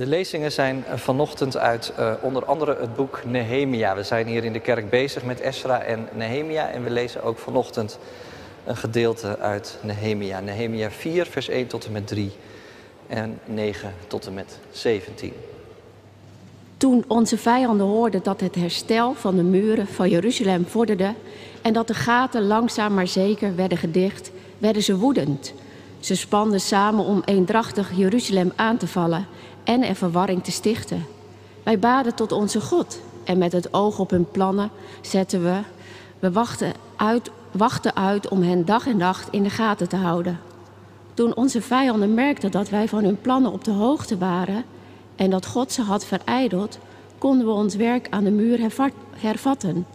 De lezingen zijn vanochtend uit uh, onder andere het boek Nehemia. We zijn hier in de kerk bezig met Esra en Nehemia en we lezen ook vanochtend een gedeelte uit Nehemia. Nehemia 4, vers 1 tot en met 3 en 9 tot en met 17. Toen onze vijanden hoorden dat het herstel van de muren van Jeruzalem vorderde en dat de gaten langzaam maar zeker werden gedicht, werden ze woedend. Ze spanden samen om eendrachtig Jeruzalem aan te vallen en er verwarring te stichten. Wij baden tot onze God en met het oog op hun plannen zetten we, we wachten uit, wachten uit om hen dag en nacht in de gaten te houden. Toen onze vijanden merkten dat wij van hun plannen op de hoogte waren en dat God ze had verijdeld, konden we ons werk aan de muur hervatten.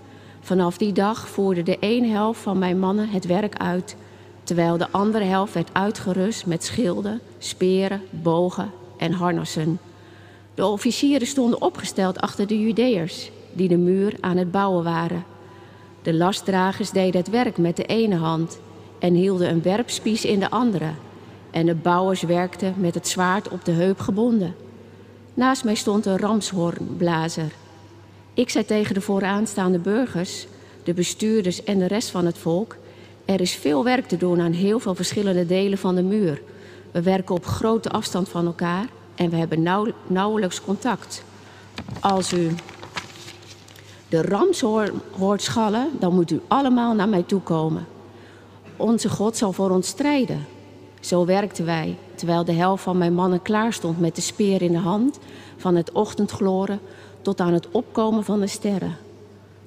Vanaf die dag voerde de ene helft van mijn mannen het werk uit, terwijl de andere helft werd uitgerust met schilden, speren, bogen en harnassen. De officieren stonden opgesteld achter de Judeërs, die de muur aan het bouwen waren. De lastdragers deden het werk met de ene hand en hielden een werpspies in de andere. En de bouwers werkten met het zwaard op de heup gebonden. Naast mij stond een ramshoornblazer. Ik zei tegen de vooraanstaande burgers, de bestuurders en de rest van het volk: Er is veel werk te doen aan heel veel verschillende delen van de muur. We werken op grote afstand van elkaar en we hebben nauw, nauwelijks contact. Als u de ramshoorn hoort schallen, dan moet u allemaal naar mij toe komen. Onze God zal voor ons strijden. Zo werkten wij, terwijl de helft van mijn mannen klaar stond met de speer in de hand, van het ochtendgloren tot aan het opkomen van de sterren.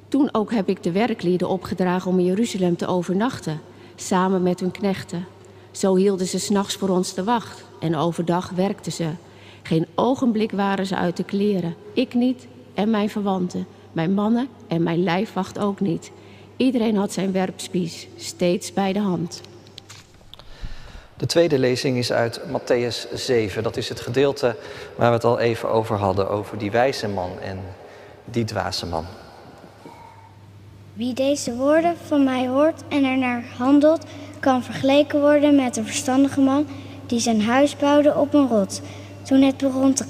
Toen ook heb ik de werklieden opgedragen om in Jeruzalem te overnachten, samen met hun knechten. Zo hielden ze s'nachts voor ons de wacht en overdag werkten ze. Geen ogenblik waren ze uit de kleren. Ik niet en mijn verwanten, mijn mannen en mijn lijfwacht ook niet. Iedereen had zijn werpspies, steeds bij de hand. De tweede lezing is uit Matthäus 7. Dat is het gedeelte waar we het al even over hadden, over die wijze man en die dwaze man. Wie deze woorden van mij hoort en er naar handelt, kan vergeleken worden met een verstandige man die zijn huis bouwde op een rot. Toen het begon te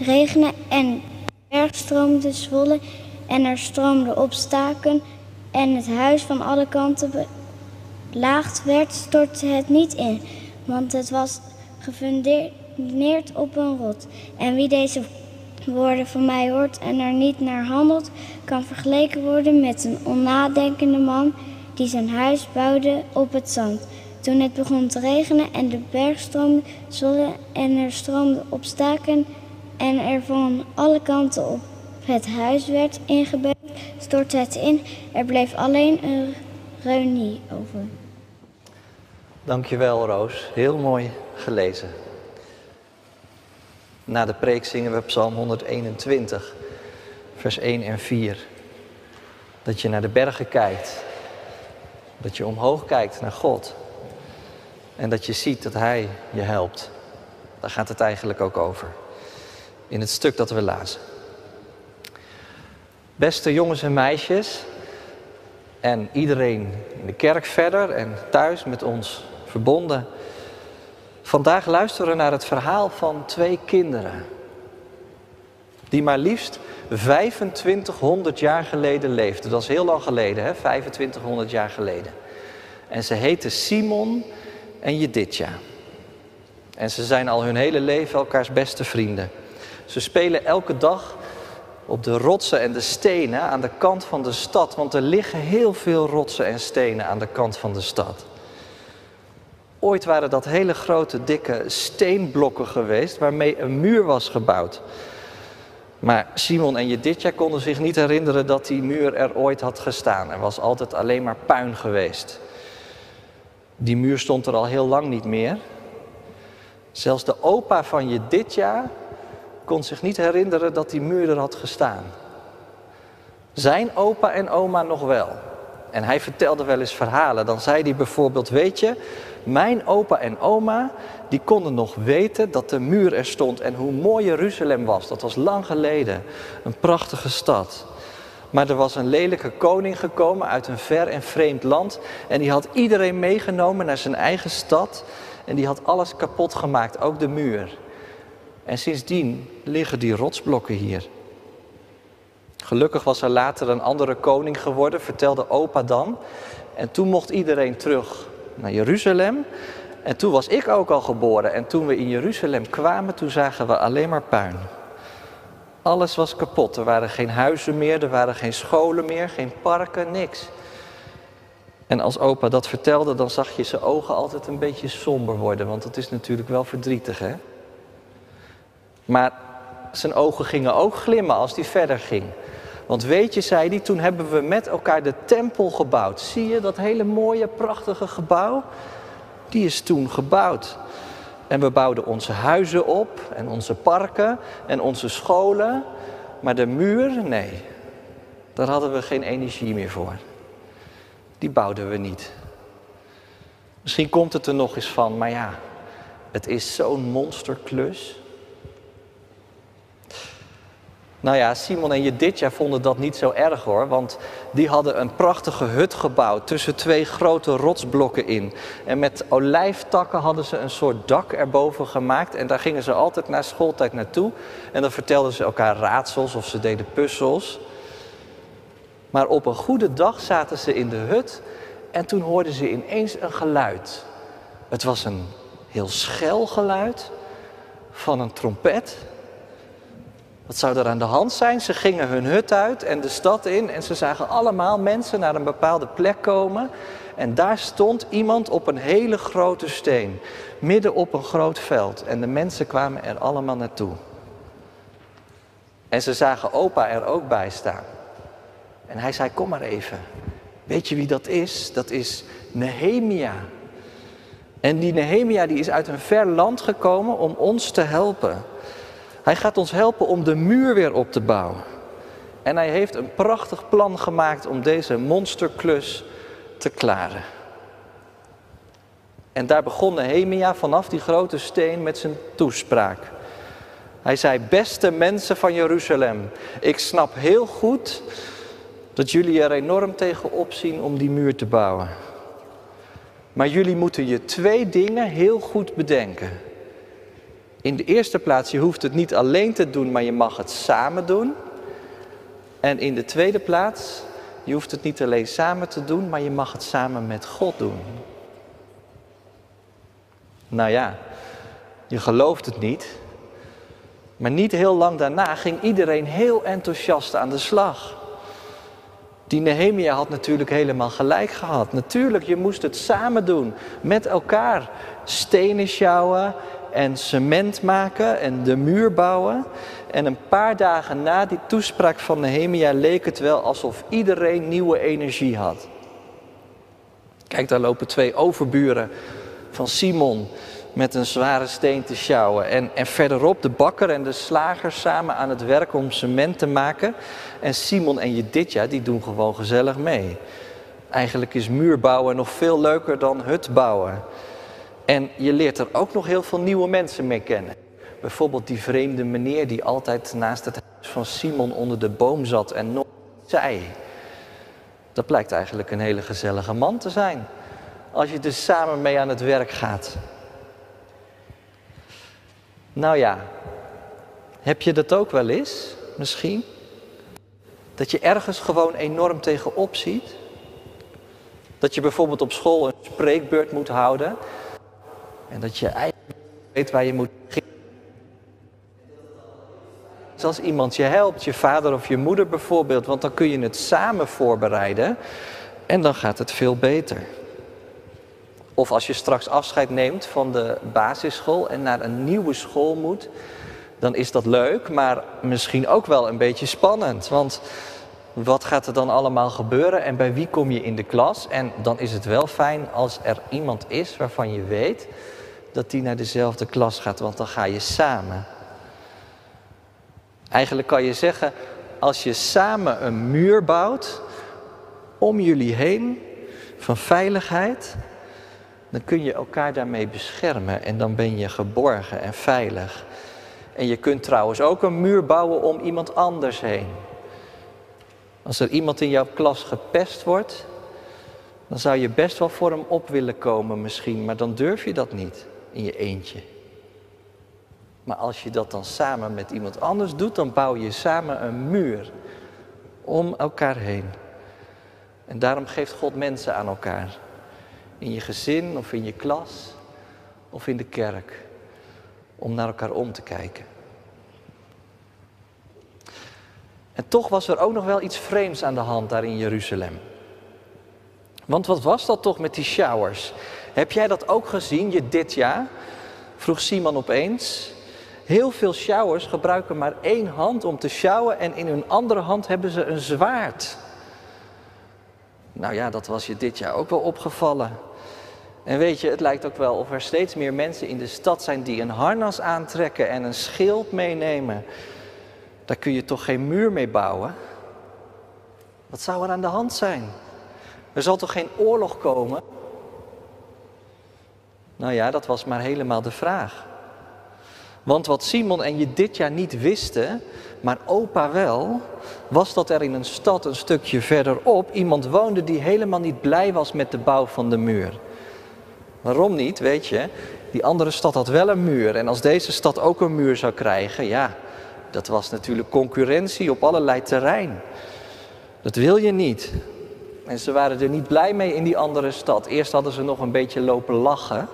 regenen en de berg stroomde zwollen en er stroomde opstaken en het huis van alle kanten belaagd werd, stortte het niet in, want het was gefundeerd op een rot. En wie deze woorden van mij hoort en er niet naar handelt, kan vergeleken worden met een onnadenkende man die zijn huis bouwde op het zand. Toen het begon te regenen en de berg stroomde en er stroomde opstaken en er van alle kanten op het huis werd ingebeukt, stortte het in. Er bleef alleen een reunie over. Dankjewel Roos, heel mooi gelezen. Na de preek zingen we Psalm 121, vers 1 en 4. Dat je naar de bergen kijkt, dat je omhoog kijkt naar God en dat je ziet dat Hij je helpt. Daar gaat het eigenlijk ook over. In het stuk dat we lazen. Beste jongens en meisjes en iedereen in de kerk verder en thuis met ons verbonden. Vandaag luisteren we naar het verhaal van twee kinderen. Die maar liefst 2500 jaar geleden leefden. Dat is heel lang geleden, hè? 2500 jaar geleden. En ze heten Simon en Jeditja. En ze zijn al hun hele leven elkaars beste vrienden. Ze spelen elke dag op de rotsen en de stenen aan de kant van de stad, want er liggen heel veel rotsen en stenen aan de kant van de stad. Ooit waren dat hele grote, dikke steenblokken geweest waarmee een muur was gebouwd. Maar Simon en Jeditja konden zich niet herinneren dat die muur er ooit had gestaan. Er was altijd alleen maar puin geweest. Die muur stond er al heel lang niet meer. Zelfs de opa van Jeditja kon zich niet herinneren dat die muur er had gestaan. Zijn opa en oma nog wel. En hij vertelde wel eens verhalen. Dan zei hij bijvoorbeeld, weet je, mijn opa en oma, die konden nog weten dat de muur er stond en hoe mooi Jeruzalem was. Dat was lang geleden. Een prachtige stad. Maar er was een lelijke koning gekomen uit een ver en vreemd land. En die had iedereen meegenomen naar zijn eigen stad. En die had alles kapot gemaakt, ook de muur. En sindsdien liggen die rotsblokken hier. Gelukkig was er later een andere koning geworden, vertelde opa dan. En toen mocht iedereen terug naar Jeruzalem. En toen was ik ook al geboren. En toen we in Jeruzalem kwamen, toen zagen we alleen maar puin. Alles was kapot. Er waren geen huizen meer, er waren geen scholen meer, geen parken, niks. En als opa dat vertelde, dan zag je zijn ogen altijd een beetje somber worden, want dat is natuurlijk wel verdrietig, hè? Maar zijn ogen gingen ook glimmen als hij verder ging. Want weet je, zei hij, toen hebben we met elkaar de tempel gebouwd. Zie je dat hele mooie, prachtige gebouw? Die is toen gebouwd. En we bouwden onze huizen op en onze parken en onze scholen. Maar de muur, nee, daar hadden we geen energie meer voor. Die bouwden we niet. Misschien komt het er nog eens van, maar ja, het is zo'n monsterklus. Nou ja, Simon en Jeditja vonden dat niet zo erg hoor, want die hadden een prachtige hut gebouwd tussen twee grote rotsblokken in. En met olijftakken hadden ze een soort dak erboven gemaakt en daar gingen ze altijd na schooltijd naartoe. En dan vertelden ze elkaar raadsels of ze deden puzzels. Maar op een goede dag zaten ze in de hut en toen hoorden ze ineens een geluid. Het was een heel schel geluid van een trompet. Wat zou er aan de hand zijn? Ze gingen hun hut uit en de stad in en ze zagen allemaal mensen naar een bepaalde plek komen. En daar stond iemand op een hele grote steen, midden op een groot veld. En de mensen kwamen er allemaal naartoe. En ze zagen opa er ook bij staan. En hij zei, kom maar even. Weet je wie dat is? Dat is Nehemia. En die Nehemia die is uit een ver land gekomen om ons te helpen. Hij gaat ons helpen om de muur weer op te bouwen. En hij heeft een prachtig plan gemaakt om deze monsterklus te klaren. En daar begon Nehemia vanaf die grote steen met zijn toespraak. Hij zei, beste mensen van Jeruzalem, ik snap heel goed dat jullie er enorm tegen opzien om die muur te bouwen. Maar jullie moeten je twee dingen heel goed bedenken. In de eerste plaats, je hoeft het niet alleen te doen, maar je mag het samen doen. En in de tweede plaats, je hoeft het niet alleen samen te doen, maar je mag het samen met God doen. Nou ja, je gelooft het niet. Maar niet heel lang daarna ging iedereen heel enthousiast aan de slag. Die Nehemia had natuurlijk helemaal gelijk gehad. Natuurlijk, je moest het samen doen, met elkaar. Stenen sjouwen en cement maken en de muur bouwen. En een paar dagen na die toespraak van Nehemia leek het wel alsof iedereen nieuwe energie had. Kijk, daar lopen twee overburen van Simon met een zware steen te sjouwen. En, en verderop de bakker en de slager samen aan het werk om cement te maken. En Simon en Jeditja, die doen gewoon gezellig mee. Eigenlijk is muurbouwen nog veel leuker dan hut bouwen. En je leert er ook nog heel veel nieuwe mensen mee kennen. Bijvoorbeeld die vreemde meneer die altijd naast het huis van Simon onder de boom zat en nog zei. Dat blijkt eigenlijk een hele gezellige man te zijn. Als je er samen mee aan het werk gaat. Nou ja, heb je dat ook wel eens, misschien? Dat je ergens gewoon enorm tegenop ziet? Dat je bijvoorbeeld op school een spreekbeurt moet houden en dat je eigenlijk weet waar je moet beginnen. Als iemand je helpt, je vader of je moeder bijvoorbeeld, want dan kun je het samen voorbereiden en dan gaat het veel beter. Of als je straks afscheid neemt van de basisschool en naar een nieuwe school moet, dan is dat leuk, maar misschien ook wel een beetje spannend. Want wat gaat er dan allemaal gebeuren en bij wie kom je in de klas? En dan is het wel fijn als er iemand is waarvan je weet dat die naar dezelfde klas gaat, want dan ga je samen. Eigenlijk kan je zeggen, als je samen een muur bouwt om jullie heen van veiligheid, dan kun je elkaar daarmee beschermen en dan ben je geborgen en veilig. En je kunt trouwens ook een muur bouwen om iemand anders heen. Als er iemand in jouw klas gepest wordt, dan zou je best wel voor hem op willen komen misschien, maar dan durf je dat niet in je eentje. Maar als je dat dan samen met iemand anders doet, dan bouw je samen een muur om elkaar heen. En daarom geeft God mensen aan elkaar. In je gezin of in je klas of in de kerk. Om naar elkaar om te kijken. En toch was er ook nog wel iets vreemds aan de hand daar in Jeruzalem. Want wat was dat toch met die showers? Heb jij dat ook gezien, je dit jaar? Vroeg Simon opeens. Heel veel showers gebruiken maar één hand om te sjouwen en in hun andere hand hebben ze een zwaard. Nou ja, dat was je dit jaar ook wel opgevallen. En weet je, het lijkt ook wel of er steeds meer mensen in de stad zijn die een harnas aantrekken en een schild meenemen. Daar kun je toch geen muur mee bouwen? Wat zou er aan de hand zijn? Er zal toch geen oorlog komen? Nou ja, dat was maar helemaal de vraag. Want wat Simon en je dit jaar niet wisten, maar opa wel, was dat er in een stad een stukje verderop iemand woonde die helemaal niet blij was met de bouw van de muur. Waarom niet, weet je? Die andere stad had wel een muur en als deze stad ook een muur zou krijgen, ja, dat was natuurlijk concurrentie op allerlei terrein. Dat wil je niet. En ze waren er niet blij mee in die andere stad. Eerst hadden ze nog een beetje lopen lachen.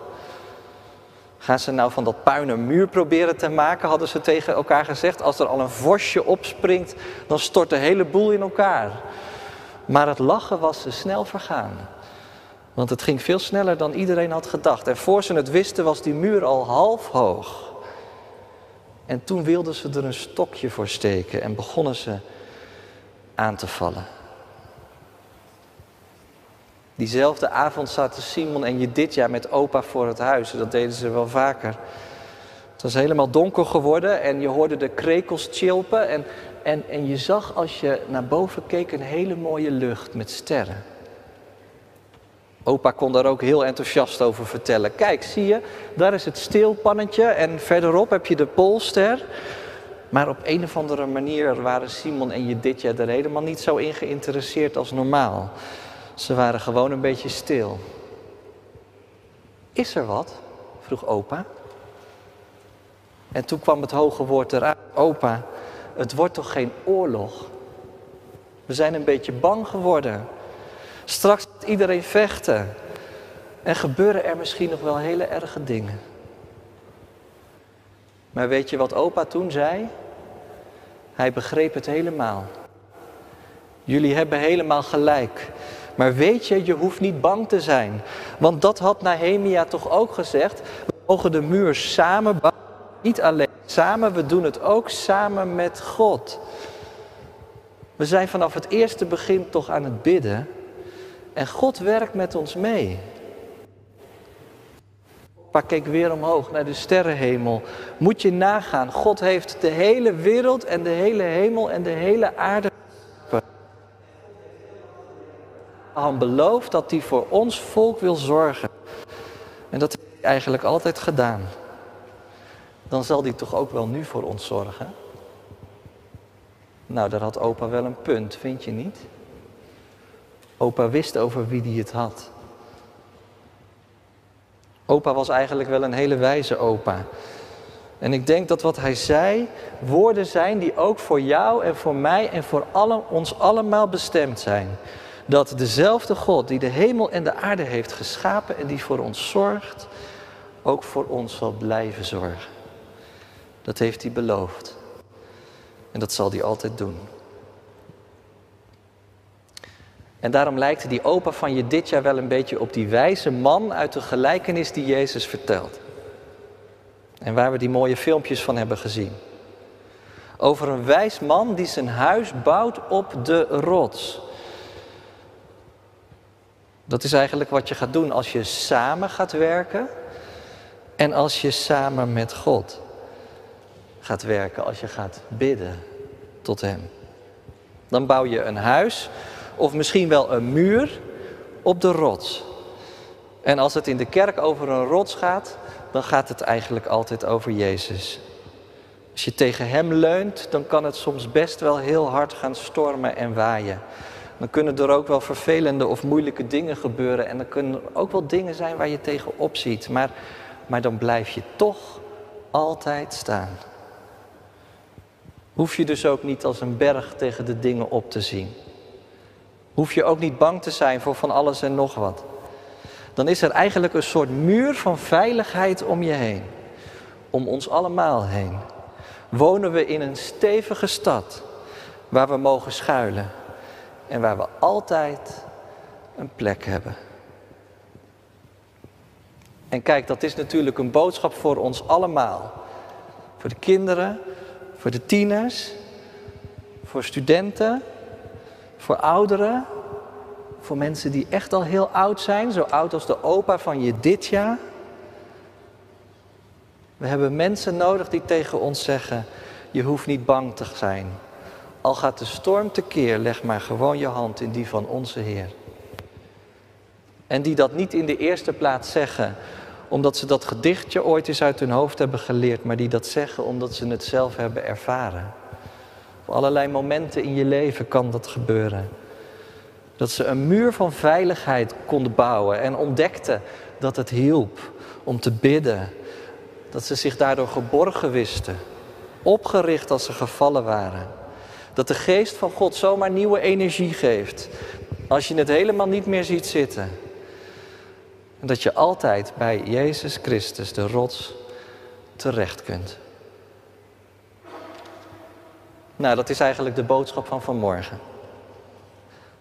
Gaan ze nou van dat puin een muur proberen te maken, hadden ze tegen elkaar gezegd. Als er al een vosje opspringt, dan stort de hele boel in elkaar. Maar het lachen was ze snel vergaan. Want het ging veel sneller dan iedereen had gedacht. En voor ze het wisten was die muur al half hoog. En toen wilden ze er een stokje voor steken en begonnen ze aan te vallen. Diezelfde avond zaten Simon en je dit jaar met opa voor het huis. Dat deden ze wel vaker. Het was helemaal donker geworden en je hoorde de krekels chilpen. En, en, en je zag als je naar boven keek een hele mooie lucht met sterren. Opa kon daar ook heel enthousiast over vertellen. Kijk, zie je, daar is het steelpannetje en verderop heb je de Poolster. Maar op een of andere manier waren Simon en je dit jaar er helemaal niet zo in geïnteresseerd als normaal. Ze waren gewoon een beetje stil. Is er wat? vroeg opa. En toen kwam het hoge woord eruit. Opa, het wordt toch geen oorlog? We zijn een beetje bang geworden. Straks gaat iedereen vechten. En gebeuren er misschien nog wel hele erge dingen. Maar weet je wat opa toen zei? Hij begreep het helemaal. Jullie hebben helemaal gelijk. Maar weet je, je hoeft niet bang te zijn. Want dat had Nehemia toch ook gezegd. We mogen de muur samen bouwen. Niet alleen samen, we doen het ook samen met God. We zijn vanaf het eerste begin toch aan het bidden. En God werkt met ons mee. Pa keek weer omhoog naar de sterrenhemel. Moet je nagaan, God heeft de hele wereld en de hele hemel en de hele aarde Abraham belooft dat hij voor ons volk wil zorgen. En dat heeft hij eigenlijk altijd gedaan. Dan zal hij toch ook wel nu voor ons zorgen? Nou, daar had opa wel een punt, vind je niet? Opa wist over wie hij het had. Opa was eigenlijk wel een hele wijze opa. En ik denk dat wat hij zei woorden zijn die ook voor jou en voor mij en voor alle, ons allemaal bestemd zijn dat dezelfde God die de hemel en de aarde heeft geschapen en die voor ons zorgt, ook voor ons zal blijven zorgen. Dat heeft hij beloofd. En dat zal hij altijd doen. En daarom lijkt die opa van je dit jaar wel een beetje op die wijze man uit de gelijkenis die Jezus vertelt. En waar we die mooie filmpjes van hebben gezien. Over een wijs man die zijn huis bouwt op de rots. Dat is eigenlijk wat je gaat doen als je samen gaat werken en als je samen met God gaat werken, als je gaat bidden tot Hem. Dan bouw je een huis of misschien wel een muur op de rots. En als het in de kerk over een rots gaat, dan gaat het eigenlijk altijd over Jezus. Als je tegen Hem leunt, dan kan het soms best wel heel hard gaan stormen en waaien dan kunnen er ook wel vervelende of moeilijke dingen gebeuren. En dan kunnen er ook wel dingen zijn waar je tegenop ziet. Maar, maar dan blijf je toch altijd staan. Hoef je dus ook niet als een berg tegen de dingen op te zien. Hoef je ook niet bang te zijn voor van alles en nog wat. Dan is er eigenlijk een soort muur van veiligheid om je heen. Om ons allemaal heen. Wonen we in een stevige stad waar we mogen schuilen. En waar we altijd een plek hebben. En kijk, dat is natuurlijk een boodschap voor ons allemaal. Voor de kinderen, voor de tieners, voor studenten, voor ouderen, voor mensen die echt al heel oud zijn, zo oud als de opa van je dit jaar. We hebben mensen nodig die tegen ons zeggen: Je hoeft niet bang te zijn. Al gaat de storm tekeer, leg maar gewoon je hand in die van onze Heer. En die dat niet in de eerste plaats zeggen omdat ze dat gedichtje ooit eens uit hun hoofd hebben geleerd, maar die dat zeggen omdat ze het zelf hebben ervaren. Op allerlei momenten in je leven kan dat gebeuren. Dat ze een muur van veiligheid konden bouwen en ontdekten dat het hielp om te bidden. Dat ze zich daardoor geborgen wisten, opgericht als ze gevallen waren. Dat de geest van God zomaar nieuwe energie geeft als je het helemaal niet meer ziet zitten. En dat je altijd bij Jezus Christus, de rots, terecht kunt. Nou, dat is eigenlijk de boodschap van vanmorgen.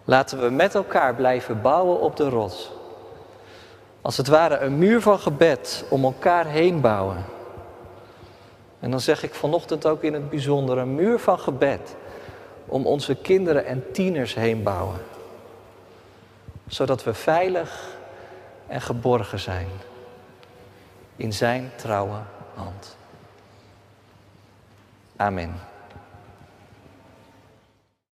Laten we met elkaar blijven bouwen op de rots. Als het ware een muur van gebed om elkaar heen bouwen. En dan zeg ik vanochtend ook in het bijzonder een muur van gebed om onze kinderen en tieners heen bouwen. Zodat we veilig en geborgen zijn in Zijn trouwe hand. Amen.